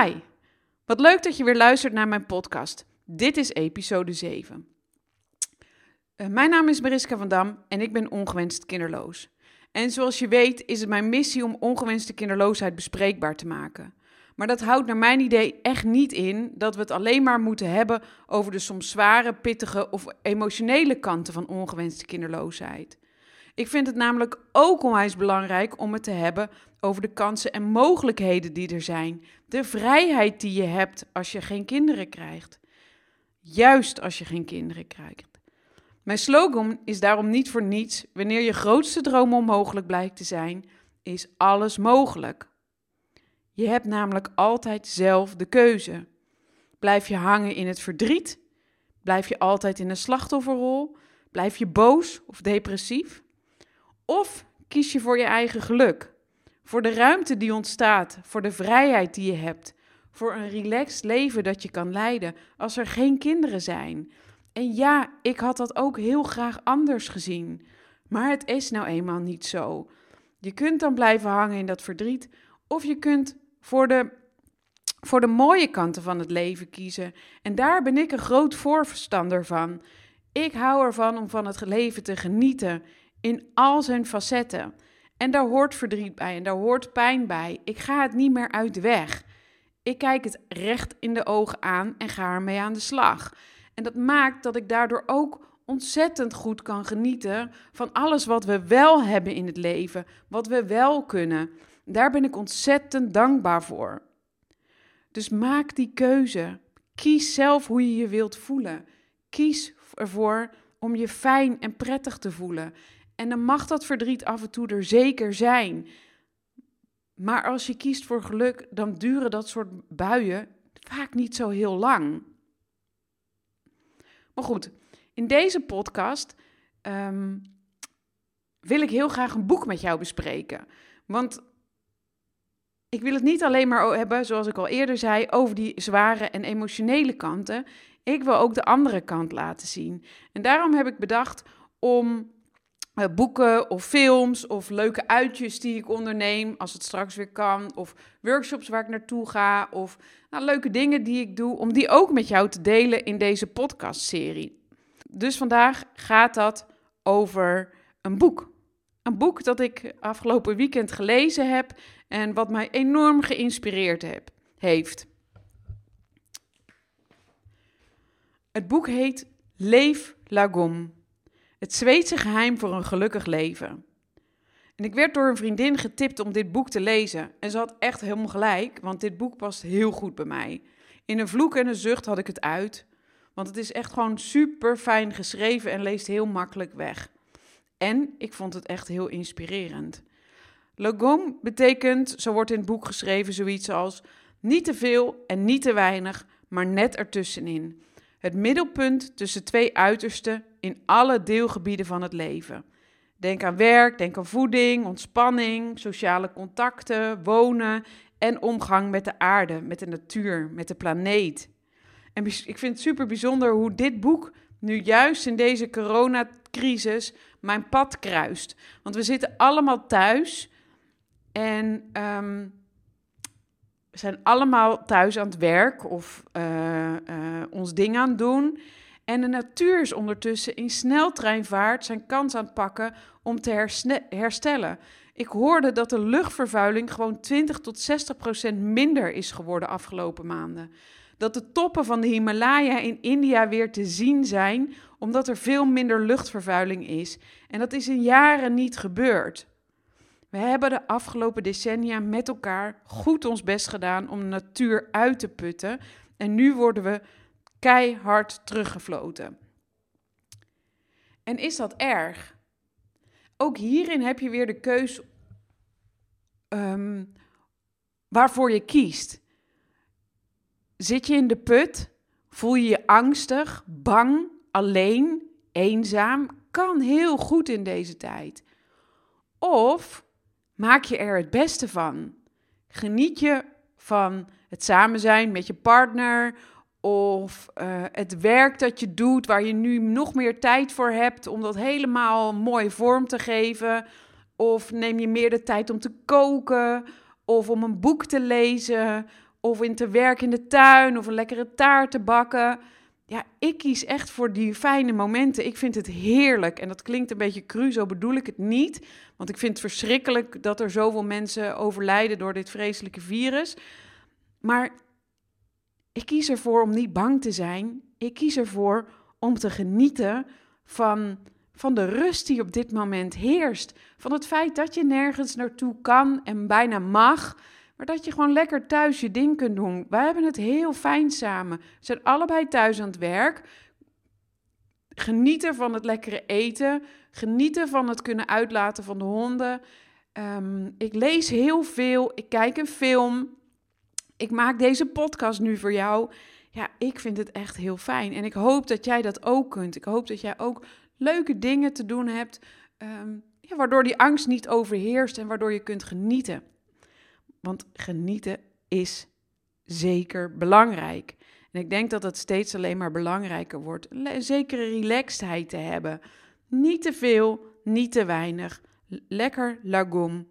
Hi, wat leuk dat je weer luistert naar mijn podcast. Dit is episode 7. Uh, mijn naam is Mariska van Dam en ik ben ongewenst kinderloos. En zoals je weet is het mijn missie om ongewenste kinderloosheid bespreekbaar te maken. Maar dat houdt naar mijn idee echt niet in dat we het alleen maar moeten hebben over de soms zware, pittige of emotionele kanten van ongewenste kinderloosheid. Ik vind het namelijk ook onwijs belangrijk om het te hebben over de kansen en mogelijkheden die er zijn. De vrijheid die je hebt als je geen kinderen krijgt. Juist als je geen kinderen krijgt. Mijn slogan is daarom niet voor niets: wanneer je grootste droom onmogelijk blijkt te zijn, is alles mogelijk. Je hebt namelijk altijd zelf de keuze. Blijf je hangen in het verdriet? Blijf je altijd in een slachtofferrol? Blijf je boos of depressief? Of kies je voor je eigen geluk? Voor de ruimte die ontstaat, voor de vrijheid die je hebt, voor een relaxed leven dat je kan leiden als er geen kinderen zijn. En ja, ik had dat ook heel graag anders gezien. Maar het is nou eenmaal niet zo. Je kunt dan blijven hangen in dat verdriet, of je kunt voor de, voor de mooie kanten van het leven kiezen. En daar ben ik een groot voorstander van. Ik hou ervan om van het leven te genieten in al zijn facetten. En daar hoort verdriet bij en daar hoort pijn bij. Ik ga het niet meer uit de weg. Ik kijk het recht in de ogen aan en ga ermee aan de slag. En dat maakt dat ik daardoor ook ontzettend goed kan genieten van alles wat we wel hebben in het leven, wat we wel kunnen. Daar ben ik ontzettend dankbaar voor. Dus maak die keuze. Kies zelf hoe je je wilt voelen. Kies ervoor om je fijn en prettig te voelen. En dan mag dat verdriet af en toe er zeker zijn. Maar als je kiest voor geluk, dan duren dat soort buien vaak niet zo heel lang. Maar goed, in deze podcast um, wil ik heel graag een boek met jou bespreken. Want ik wil het niet alleen maar hebben, zoals ik al eerder zei, over die zware en emotionele kanten. Ik wil ook de andere kant laten zien. En daarom heb ik bedacht om uh, boeken of films of leuke uitjes die ik onderneem als het straks weer kan. Of workshops waar ik naartoe ga. Of nou, leuke dingen die ik doe, om die ook met jou te delen in deze podcastserie. Dus vandaag gaat dat over een boek. Een boek dat ik afgelopen weekend gelezen heb en wat mij enorm geïnspireerd heb, heeft. Het boek heet Leef Lagom. Het Zweedse geheim voor een gelukkig leven. En ik werd door een vriendin getipt om dit boek te lezen. En ze had echt helemaal gelijk, want dit boek past heel goed bij mij. In een vloek en een zucht had ik het uit. Want het is echt gewoon super fijn geschreven en leest heel makkelijk weg. En ik vond het echt heel inspirerend. Logom betekent, zo wordt in het boek geschreven, zoiets als niet te veel en niet te weinig, maar net ertussenin. Het middelpunt tussen twee uitersten in alle deelgebieden van het leven. Denk aan werk, denk aan voeding, ontspanning, sociale contacten, wonen en omgang met de aarde, met de natuur, met de planeet. En ik vind het super bijzonder hoe dit boek nu juist in deze coronacrisis mijn pad kruist. Want we zitten allemaal thuis en um, we zijn allemaal thuis aan het werk of uh, uh, ons ding aan het doen. En de natuur is ondertussen in sneltreinvaart zijn kans aan het pakken om te herstellen. Ik hoorde dat de luchtvervuiling gewoon 20 tot 60 procent minder is geworden afgelopen maanden. Dat de toppen van de Himalaya in India weer te zien zijn, omdat er veel minder luchtvervuiling is. En dat is in jaren niet gebeurd. We hebben de afgelopen decennia met elkaar goed ons best gedaan om de natuur uit te putten. En nu worden we keihard teruggefloten. En is dat erg? Ook hierin heb je weer de keus um, waarvoor je kiest. Zit je in de put? Voel je je angstig, bang, alleen, eenzaam? Kan heel goed in deze tijd. Of maak je er het beste van? Geniet je van het samen zijn met je partner of uh, het werk dat je doet, waar je nu nog meer tijd voor hebt om dat helemaal mooi vorm te geven. Of neem je meer de tijd om te koken, of om een boek te lezen, of in te werken in de tuin of een lekkere taart te bakken. Ja, ik kies echt voor die fijne momenten. Ik vind het heerlijk. En dat klinkt een beetje cru, zo bedoel ik het niet. Want ik vind het verschrikkelijk dat er zoveel mensen overlijden door dit vreselijke virus. Maar ik kies ervoor om niet bang te zijn. Ik kies ervoor om te genieten van, van de rust die op dit moment heerst. Van het feit dat je nergens naartoe kan en bijna mag. Maar dat je gewoon lekker thuis je ding kunt doen. Wij hebben het heel fijn samen. We zijn allebei thuis aan het werk. Genieten van het lekkere eten. Genieten van het kunnen uitlaten van de honden. Ehm, ik lees heel veel. Ik kijk een film. Ik maak deze podcast nu voor jou. Ja, ik vind het echt heel fijn. En ik hoop dat jij dat ook kunt. Ik hoop dat jij ook leuke dingen te doen hebt. Ehm, ja, waardoor die angst niet overheerst en waardoor je kunt genieten. Want genieten is zeker belangrijk. En ik denk dat het steeds alleen maar belangrijker wordt. Een zekere relaxedheid te hebben. Niet te veel, niet te weinig. Lekker lagoom.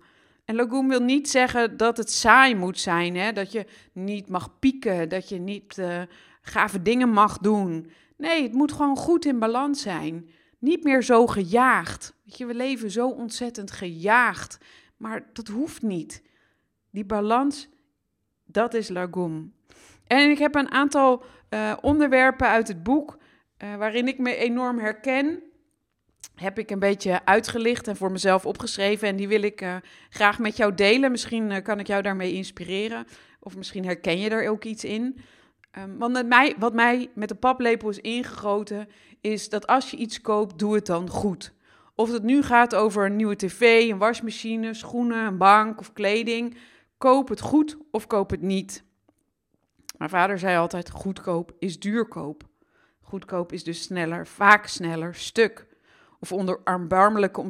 En lagoom wil niet zeggen dat het saai moet zijn. Hè? Dat je niet mag pieken, dat je niet uh, gave dingen mag doen. Nee, het moet gewoon goed in balans zijn. Niet meer zo gejaagd. Weet je, we leven zo ontzettend gejaagd. Maar dat hoeft niet. Die balans, dat is Lagom. En ik heb een aantal uh, onderwerpen uit het boek uh, waarin ik me enorm herken. Heb ik een beetje uitgelicht en voor mezelf opgeschreven. En die wil ik uh, graag met jou delen. Misschien kan ik jou daarmee inspireren. Of misschien herken je er ook iets in. Um, want met mij, wat mij met de paplepel is ingegoten, is dat als je iets koopt, doe het dan goed. Of het nu gaat over een nieuwe tv, een wasmachine, schoenen, een bank of kleding. Koop het goed of koop het niet. Mijn vader zei altijd: goedkoop is duurkoop. Goedkoop is dus sneller, vaak sneller, stuk. Of onder erbarmelijke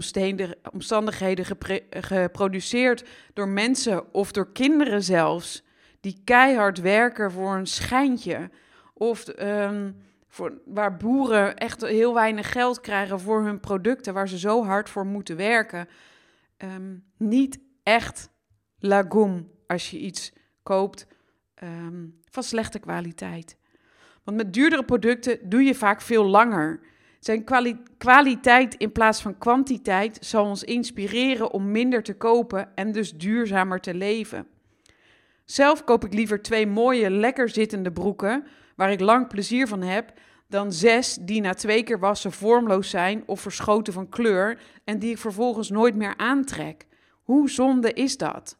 omstandigheden geproduceerd door mensen of door kinderen zelfs, die keihard werken voor een schijntje. Of um, voor, waar boeren echt heel weinig geld krijgen voor hun producten, waar ze zo hard voor moeten werken. Um, niet echt lagoom als je iets koopt um, van slechte kwaliteit. Want met duurdere producten doe je vaak veel langer. Zijn kwali kwaliteit in plaats van kwantiteit zal ons inspireren om minder te kopen en dus duurzamer te leven. Zelf koop ik liever twee mooie, lekker zittende broeken, waar ik lang plezier van heb, dan zes die na twee keer wassen vormloos zijn of verschoten van kleur en die ik vervolgens nooit meer aantrek. Hoe zonde is dat?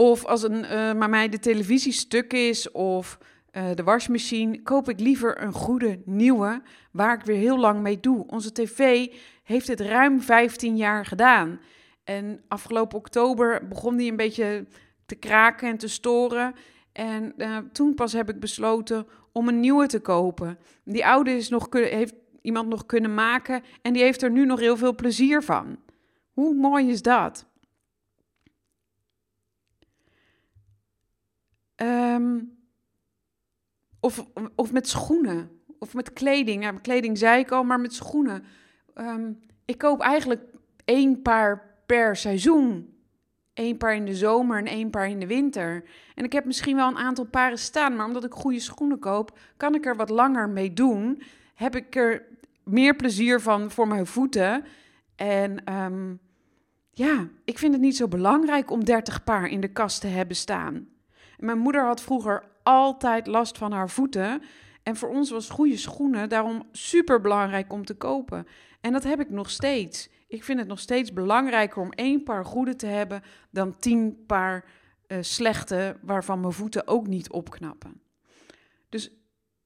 Of als een, uh, maar mij de televisie stuk is of uh, de wasmachine, koop ik liever een goede nieuwe waar ik weer heel lang mee doe. Onze tv heeft het ruim 15 jaar gedaan. En afgelopen oktober begon die een beetje te kraken en te storen. En uh, toen pas heb ik besloten om een nieuwe te kopen. Die oude is nog, heeft iemand nog kunnen maken en die heeft er nu nog heel veel plezier van. Hoe mooi is dat? Um, of, of met schoenen. Of met kleding. Ja, met kleding zei ik al, maar met schoenen. Um, ik koop eigenlijk één paar per seizoen. Eén paar in de zomer en één paar in de winter. En ik heb misschien wel een aantal paren staan, maar omdat ik goede schoenen koop, kan ik er wat langer mee doen. Heb ik er meer plezier van voor mijn voeten. En um, ja, ik vind het niet zo belangrijk om 30 paar in de kast te hebben staan. Mijn moeder had vroeger altijd last van haar voeten. En voor ons was goede schoenen daarom super belangrijk om te kopen. En dat heb ik nog steeds. Ik vind het nog steeds belangrijker om één paar goede te hebben dan tien paar uh, slechte, waarvan mijn voeten ook niet opknappen. Dus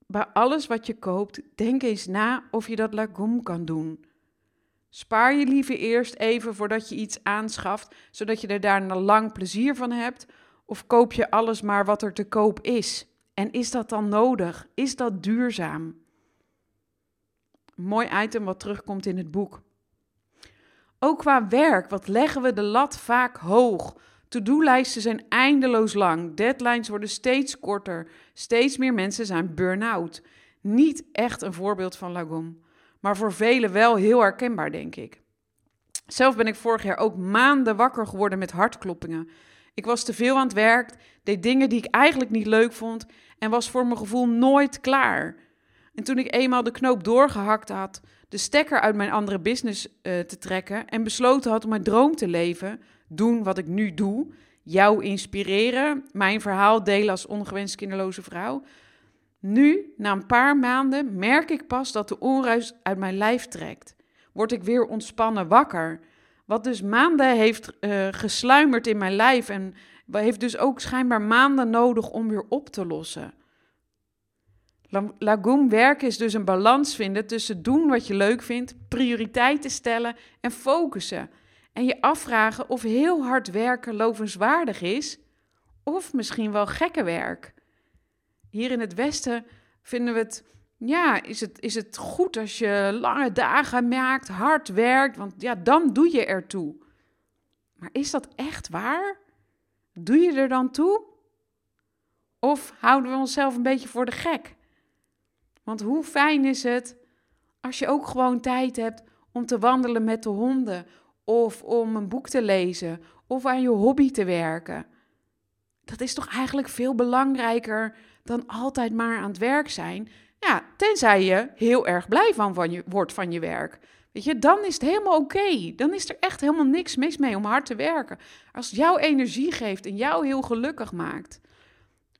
bij alles wat je koopt, denk eens na of je dat lagom kan doen. Spaar je liever eerst even voordat je iets aanschaft, zodat je er daarna lang plezier van hebt, of koop je alles maar wat er te koop is? En is dat dan nodig? Is dat duurzaam? mooi item wat terugkomt in het boek. Ook qua werk, wat leggen we de lat vaak hoog? To-do-lijsten zijn eindeloos lang, deadlines worden steeds korter, steeds meer mensen zijn burn-out. Niet echt een voorbeeld van Lagom, maar voor velen wel heel herkenbaar, denk ik. Zelf ben ik vorig jaar ook maanden wakker geworden met hartkloppingen Ik was te veel aan het werk, deed dingen die ik eigenlijk niet leuk vond en was voor mijn gevoel nooit klaar. En toen ik eenmaal de knoop doorgehakt had, de stekker uit mijn andere business uh, te trekken en besloten had om mijn droom te leven, doen wat ik nu doe, jou inspireren, mijn verhaal delen als ongewenst kinderloze vrouw. Nu, na een paar maanden, merk ik pas dat de onrust uit mijn lijf trekt. Word ik weer ontspannen wakker. Wat dus maanden heeft uh, gesluimerd in mijn lijf en heeft dus ook schijnbaar maanden nodig om weer op te lossen. Lagoon werken is dus een balans vinden tussen doen wat je leuk vindt, prioriteiten stellen en focussen. En je afvragen of heel hard werken lovenswaardig is of misschien wel gekke werk. Hier in het Westen vinden we het, ja, is het, is het goed als je lange dagen maakt, hard werkt, want ja, dan doe je ertoe. Maar is dat echt waar? Doe je er dan toe? Of houden we onszelf een beetje voor de gek? Want hoe fijn is het als je ook gewoon tijd hebt om te wandelen met de honden, of om een boek te lezen, of aan je hobby te werken. Dat is toch eigenlijk veel belangrijker dan altijd maar aan het werk zijn. Ja, tenzij je heel erg blij van, van je, wordt van je werk. Weet je, dan is het helemaal oké. Dan is er echt helemaal niks mis mee om hard te werken. Als het jou energie geeft en jou heel gelukkig maakt.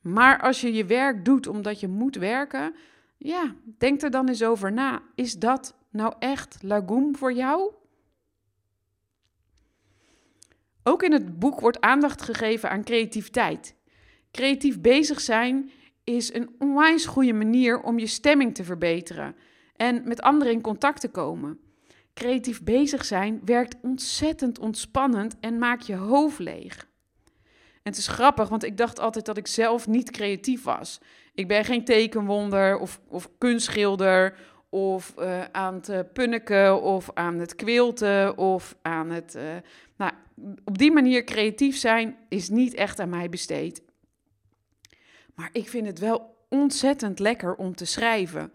Maar als je je werk doet omdat je moet werken, ja, denk er dan eens over na. Is dat nou echt lagoon voor jou? Ook in het boek wordt aandacht gegeven aan creativiteit. Creatief bezig zijn is een onwijs goede manier om je stemming te verbeteren en met anderen in contact te komen. Creatief bezig zijn werkt ontzettend ontspannend en maakt je hoofd leeg. En het is grappig, want ik dacht altijd dat ik zelf niet creatief was. Ik ben geen tekenwonder of, of kunstschilder of uh, aan het uh, punneken of aan het quilten of aan het... Uh, nou, op die manier creatief zijn is niet echt aan mij besteed. Maar ik vind het wel ontzettend lekker om te schrijven.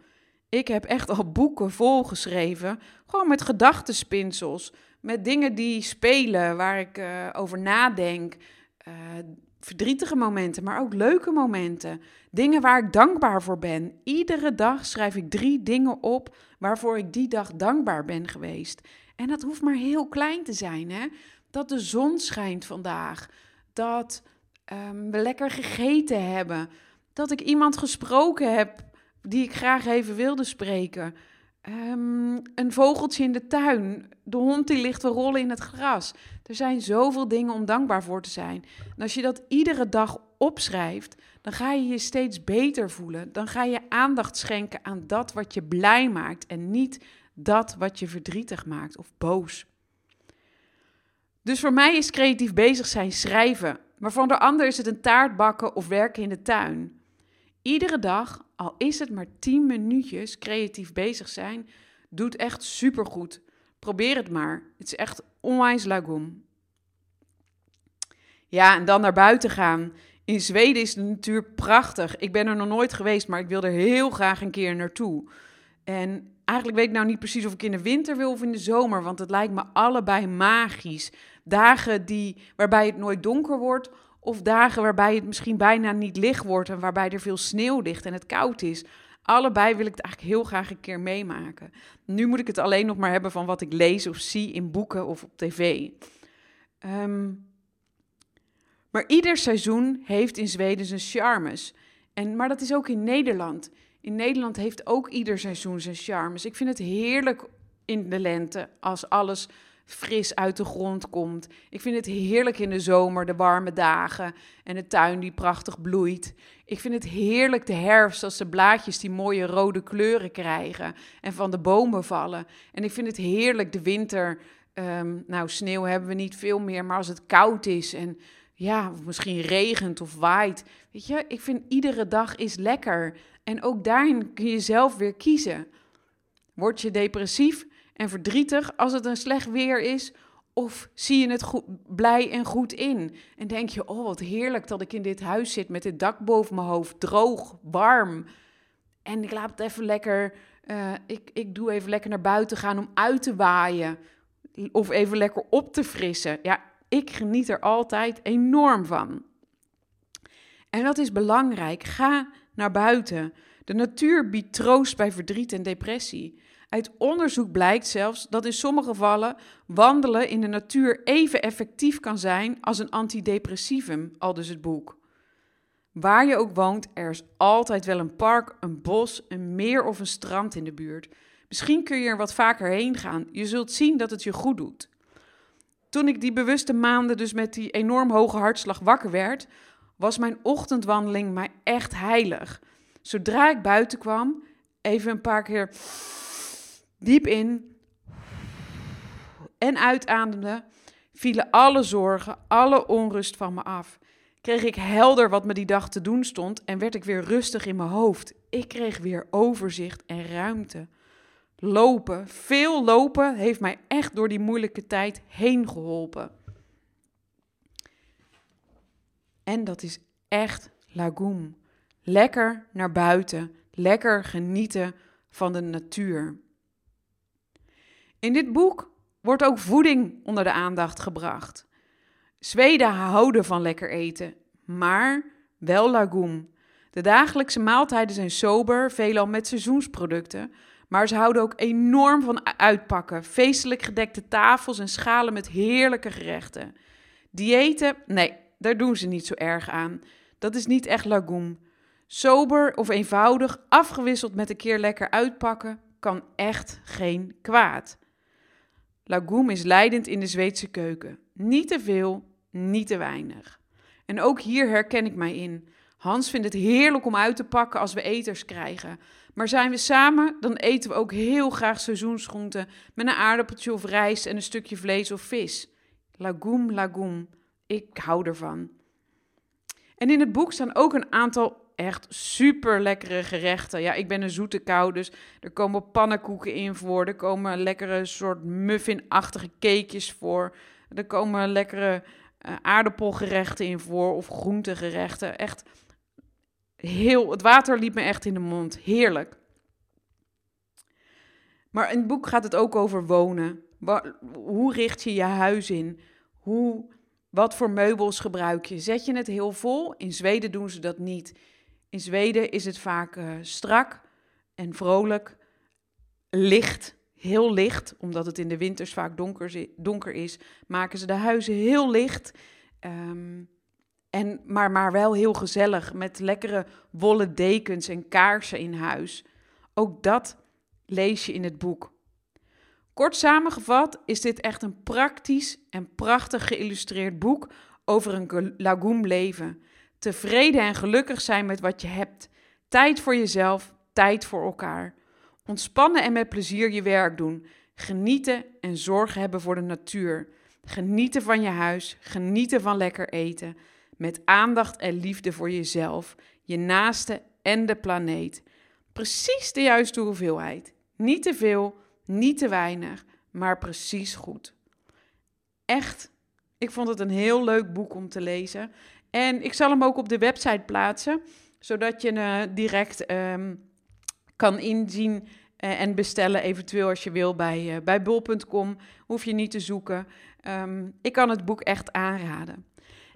Ik heb echt al boeken vol geschreven, gewoon met gedachtenspinsels, met dingen die spelen, waar ik over nadenk verdrietige momenten, maar ook leuke momenten. Dingen waar ik dankbaar voor ben. Iedere dag schrijf ik drie dingen op waarvoor ik die dag dankbaar ben geweest. En dat hoeft maar heel klein te zijn, hè? Dat de zon schijnt vandaag. Dat um, we lekker gegeten hebben. Dat ik iemand gesproken heb die ik graag even wilde spreken. Um, een vogeltje in de tuin. De hond die ligt te rollen in het gras. Er zijn zoveel dingen om dankbaar voor te zijn. En als je dat iedere dag opschrijft, dan ga je je steeds beter voelen. Dan ga je aandacht schenken aan dat wat je blij maakt en niet dat wat je verdrietig maakt of boos. Dus voor mij is creatief bezig zijn schrijven, maar voor de ander is het een taart bakken of werken in de tuin. Iedere dag, al is het maar 10 minuutjes creatief bezig zijn, doet echt supergoed. Probeer het maar. Het is echt onwijs lagoon. Ja, en dan naar buiten gaan. In Zweden is de natuur prachtig. Ik ben er nog nooit geweest, maar ik wil er heel graag een keer naartoe. En eigenlijk weet ik nou niet precies of ik in de winter wil of in de zomer, want het lijkt me allebei magisch. Dagen die, waarbij het nooit donker wordt, of dagen waarbij het misschien bijna niet licht wordt en waarbij er veel sneeuw ligt en het koud is. Allebei wil ik het eigenlijk heel graag een keer meemaken. Nu moet ik het alleen nog maar hebben van wat ik lees of zie in boeken of op tv. Ehm, maar ieder seizoen heeft in Zweden zijn charmes. En, maar dat is ook in Nederland. In Nederland heeft ook ieder seizoen zijn charmes. Ik vind het heerlijk in de lente als alles fris uit de grond komt. Ik vind het heerlijk in de zomer, de warme dagen en de tuin die prachtig bloeit. Ik vind het heerlijk de herfst als de blaadjes die mooie rode kleuren krijgen en van de bomen vallen. En ik vind het heerlijk de winter. Um, nou, sneeuw hebben we niet veel meer, maar als het koud is en ja, misschien regent of waait. Weet je, ik vind iedere dag is lekker. En ook daarin kun je zelf weer kiezen. Word je depressief? En verdrietig als het een slecht weer is? Of zie je het goed, blij en goed in? En denk je, oh wat heerlijk dat ik in dit huis zit met het dak boven mijn hoofd, droog, warm. En ik laat het even lekker, uh, ik, ik doe even lekker naar buiten gaan om uit te waaien. Of even lekker op te frissen. Ja, ik geniet er altijd enorm van. En dat is belangrijk. Ga naar buiten. De natuur biedt troost bij verdriet en depressie. Uit onderzoek blijkt zelfs dat in sommige gevallen wandelen in de natuur even effectief kan zijn als een antidepressivum, al dus het boek. Waar je ook woont, er is altijd wel een park, een bos, een meer of een strand in de buurt. Misschien kun je er wat vaker heen gaan. Je zult zien dat het je goed doet. Toen ik die bewuste maanden dus met die enorm hoge hartslag wakker werd, was mijn ochtendwandeling mij echt heilig. Zodra ik buiten kwam, even een paar keer diep in en uitademde, vielen alle zorgen, alle onrust van me af. Kreeg ik helder wat me die dag te doen stond en werd ik weer rustig in mijn hoofd. Ik kreeg weer overzicht en ruimte. Lopen, veel lopen, heeft mij echt door die moeilijke tijd heen geholpen. En dat is echt lagoom. Lekker naar buiten, lekker genieten van de natuur. In dit boek wordt ook voeding onder de aandacht gebracht. Zweden houden van lekker eten, maar wel lagoom. De dagelijkse maaltijden zijn sober, veelal met seizoensproducten, maar ze houden ook enorm van uitpakken. Feestelijk gedekte tafels en schalen met heerlijke gerechten. Diëten, nee, daar doen ze niet zo erg aan. Dat is niet echt lagoom. Sober of eenvoudig, afgewisseld met een keer lekker uitpakken, kan echt geen kwaad. Lagoom is leidend in de Zweedse keuken. Niet te veel, niet te weinig. En ook hier herken ik mij in. Hans vindt het heerlijk om uit te pakken als we eters krijgen. Maar zijn we samen, dan eten we ook heel graag seizoensgroenten met een aardappeltje of rijst en een stukje vlees of vis. Lagoom, lagoom. Ik hou ervan. En in het boek staan ook een aantal echt super lekkere gerechten. Ja, ik ben een zoete kou, dus er komen pannenkoeken in voor. Er komen lekkere soort muffinachtige cakejes voor. Er komen lekkere uh, aardappelgerechten in voor of groentegerechten. Echt heel, het water liep me echt in de mond. Heerlijk. Maar in het boek gaat het ook over wonen. Hoe richt je je huis in? Hoe, wat voor meubels gebruik je? Zet je het heel vol? In Zweden doen ze dat niet. In Zweden is het vaak uh, strak en vrolijk, licht, heel licht, omdat het in de winters vaak donker, donker is, maken ze de huizen heel licht. Um, en, maar, maar wel heel gezellig, met lekkere wollen dekens en kaarsen in huis. Ook dat lees je in het boek. Kort samengevat is dit echt een praktisch en prachtig geïllustreerd boek over een lagoon leven. Tevreden en gelukkig zijn met wat je hebt. Tijd voor jezelf, tijd voor elkaar. Ontspannen en met plezier je werk doen. Genieten en zorg hebben voor de natuur. Genieten van je huis, genieten van lekker eten. Met aandacht en liefde voor jezelf, je naaste en de planeet. Precies de juiste hoeveelheid. Niet te veel, niet te weinig, maar precies goed. Echt, ik vond het een heel leuk boek om te lezen. En ik zal hem ook op de website plaatsen, zodat je uh, direct um, kan inzien uh, en bestellen, eventueel als je wil, bij, uh, bij bol.com. Hoef je niet te zoeken. Um, ik kan het boek echt aanraden.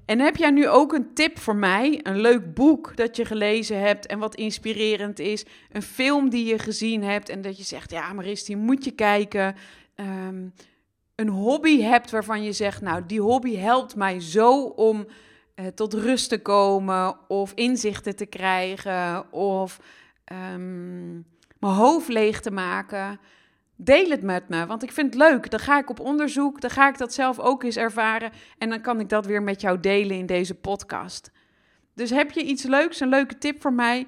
En heb jij nu ook een tip voor mij? Een leuk boek dat je gelezen hebt en wat inspirerend is? Een film die je gezien hebt en dat je zegt: Ja, Maris, die moet je kijken. Um, een hobby hebt waarvan je zegt: Nou, die hobby helpt mij zo om uh, tot rust te komen, of inzichten te krijgen, of um, mijn hoofd leeg te maken. Deel het met me, want ik vind het leuk. Dan ga ik op onderzoek, dan ga ik dat zelf ook eens ervaren en dan kan ik dat weer met jou delen in deze podcast. Dus heb je iets leuks, een leuke tip voor mij?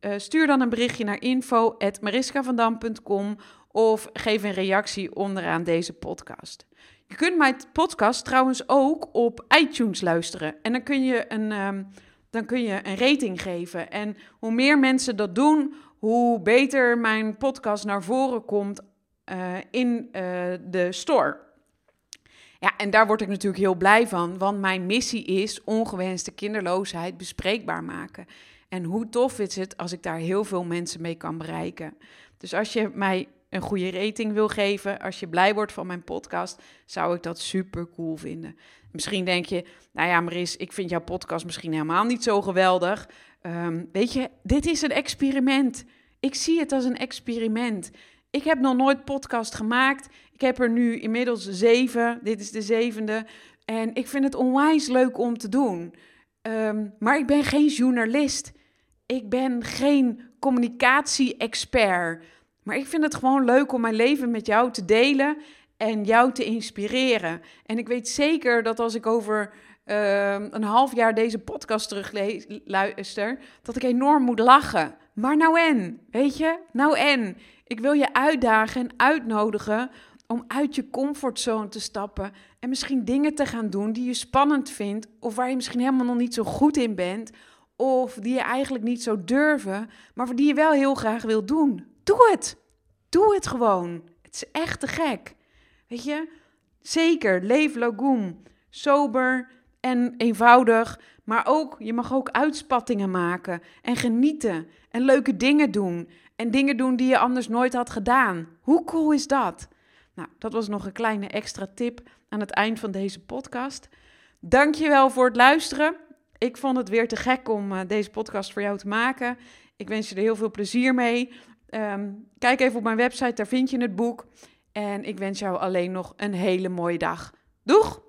Uh, stuur dan een berichtje naar info.mariskavandam.com of geef een reactie onderaan deze podcast. Je kunt mijn podcast trouwens ook op iTunes luisteren. En dan kun je een, um, dan kun je een rating geven. En hoe meer mensen dat doen, hoe beter mijn podcast naar voren komt uh, in uh, de store. Ja, en daar word ik natuurlijk heel blij van, want mijn missie is ongewenste kinderloosheid bespreekbaar maken. En hoe tof is het als ik daar heel veel mensen mee kan bereiken. Dus als je mij een goede rating wil geven, als je blij wordt van mijn podcast, zou ik dat super cool vinden. Misschien denk je, nou ja, Maris, ik vind jouw podcast misschien helemaal niet zo geweldig. Ehm, weet je, dit is een experiment. Ik zie het als een experiment. Ik heb nog nooit podcast gemaakt. Ik heb er nu inmiddels zeven. Dit is de zevende. En ik vind het onwijs leuk om te doen. Ehm, maar ik ben geen journalist. Ik ben geen communicatie-expert. Maar ik vind het gewoon leuk om mijn leven met jou te delen en jou te inspireren. En ik weet zeker dat als ik over ehm, een half jaar deze podcast terugluister, dat ik enorm moet lachen. Maar nou en, weet je? Nou en. Ik wil je uitdagen en uitnodigen om uit je comfortzone te stappen en misschien dingen te gaan doen die je spannend vindt of waar je misschien helemaal nog niet zo goed in bent of die je eigenlijk niet zou durven, maar die je wel heel graag wil doen. Doe het. Doe het gewoon. Het is echt te gek. Weet je? Zeker, leef lagoon. Sober en eenvoudig, maar ook, je mag ook uitspattingen maken en genieten en leuke dingen doen. En dingen doen die je anders nooit had gedaan. Hoe cool is dat? Nou, dat was nog een kleine extra tip aan het eind van deze podcast. Dankjewel voor het luisteren. Ik vond het weer te gek om uh, deze podcast voor jou te maken. Ik wens je er heel veel plezier mee. Um, kijk even op mijn website, daar vind je het boek. En ik wens jou alleen nog een hele mooie dag. Doeg!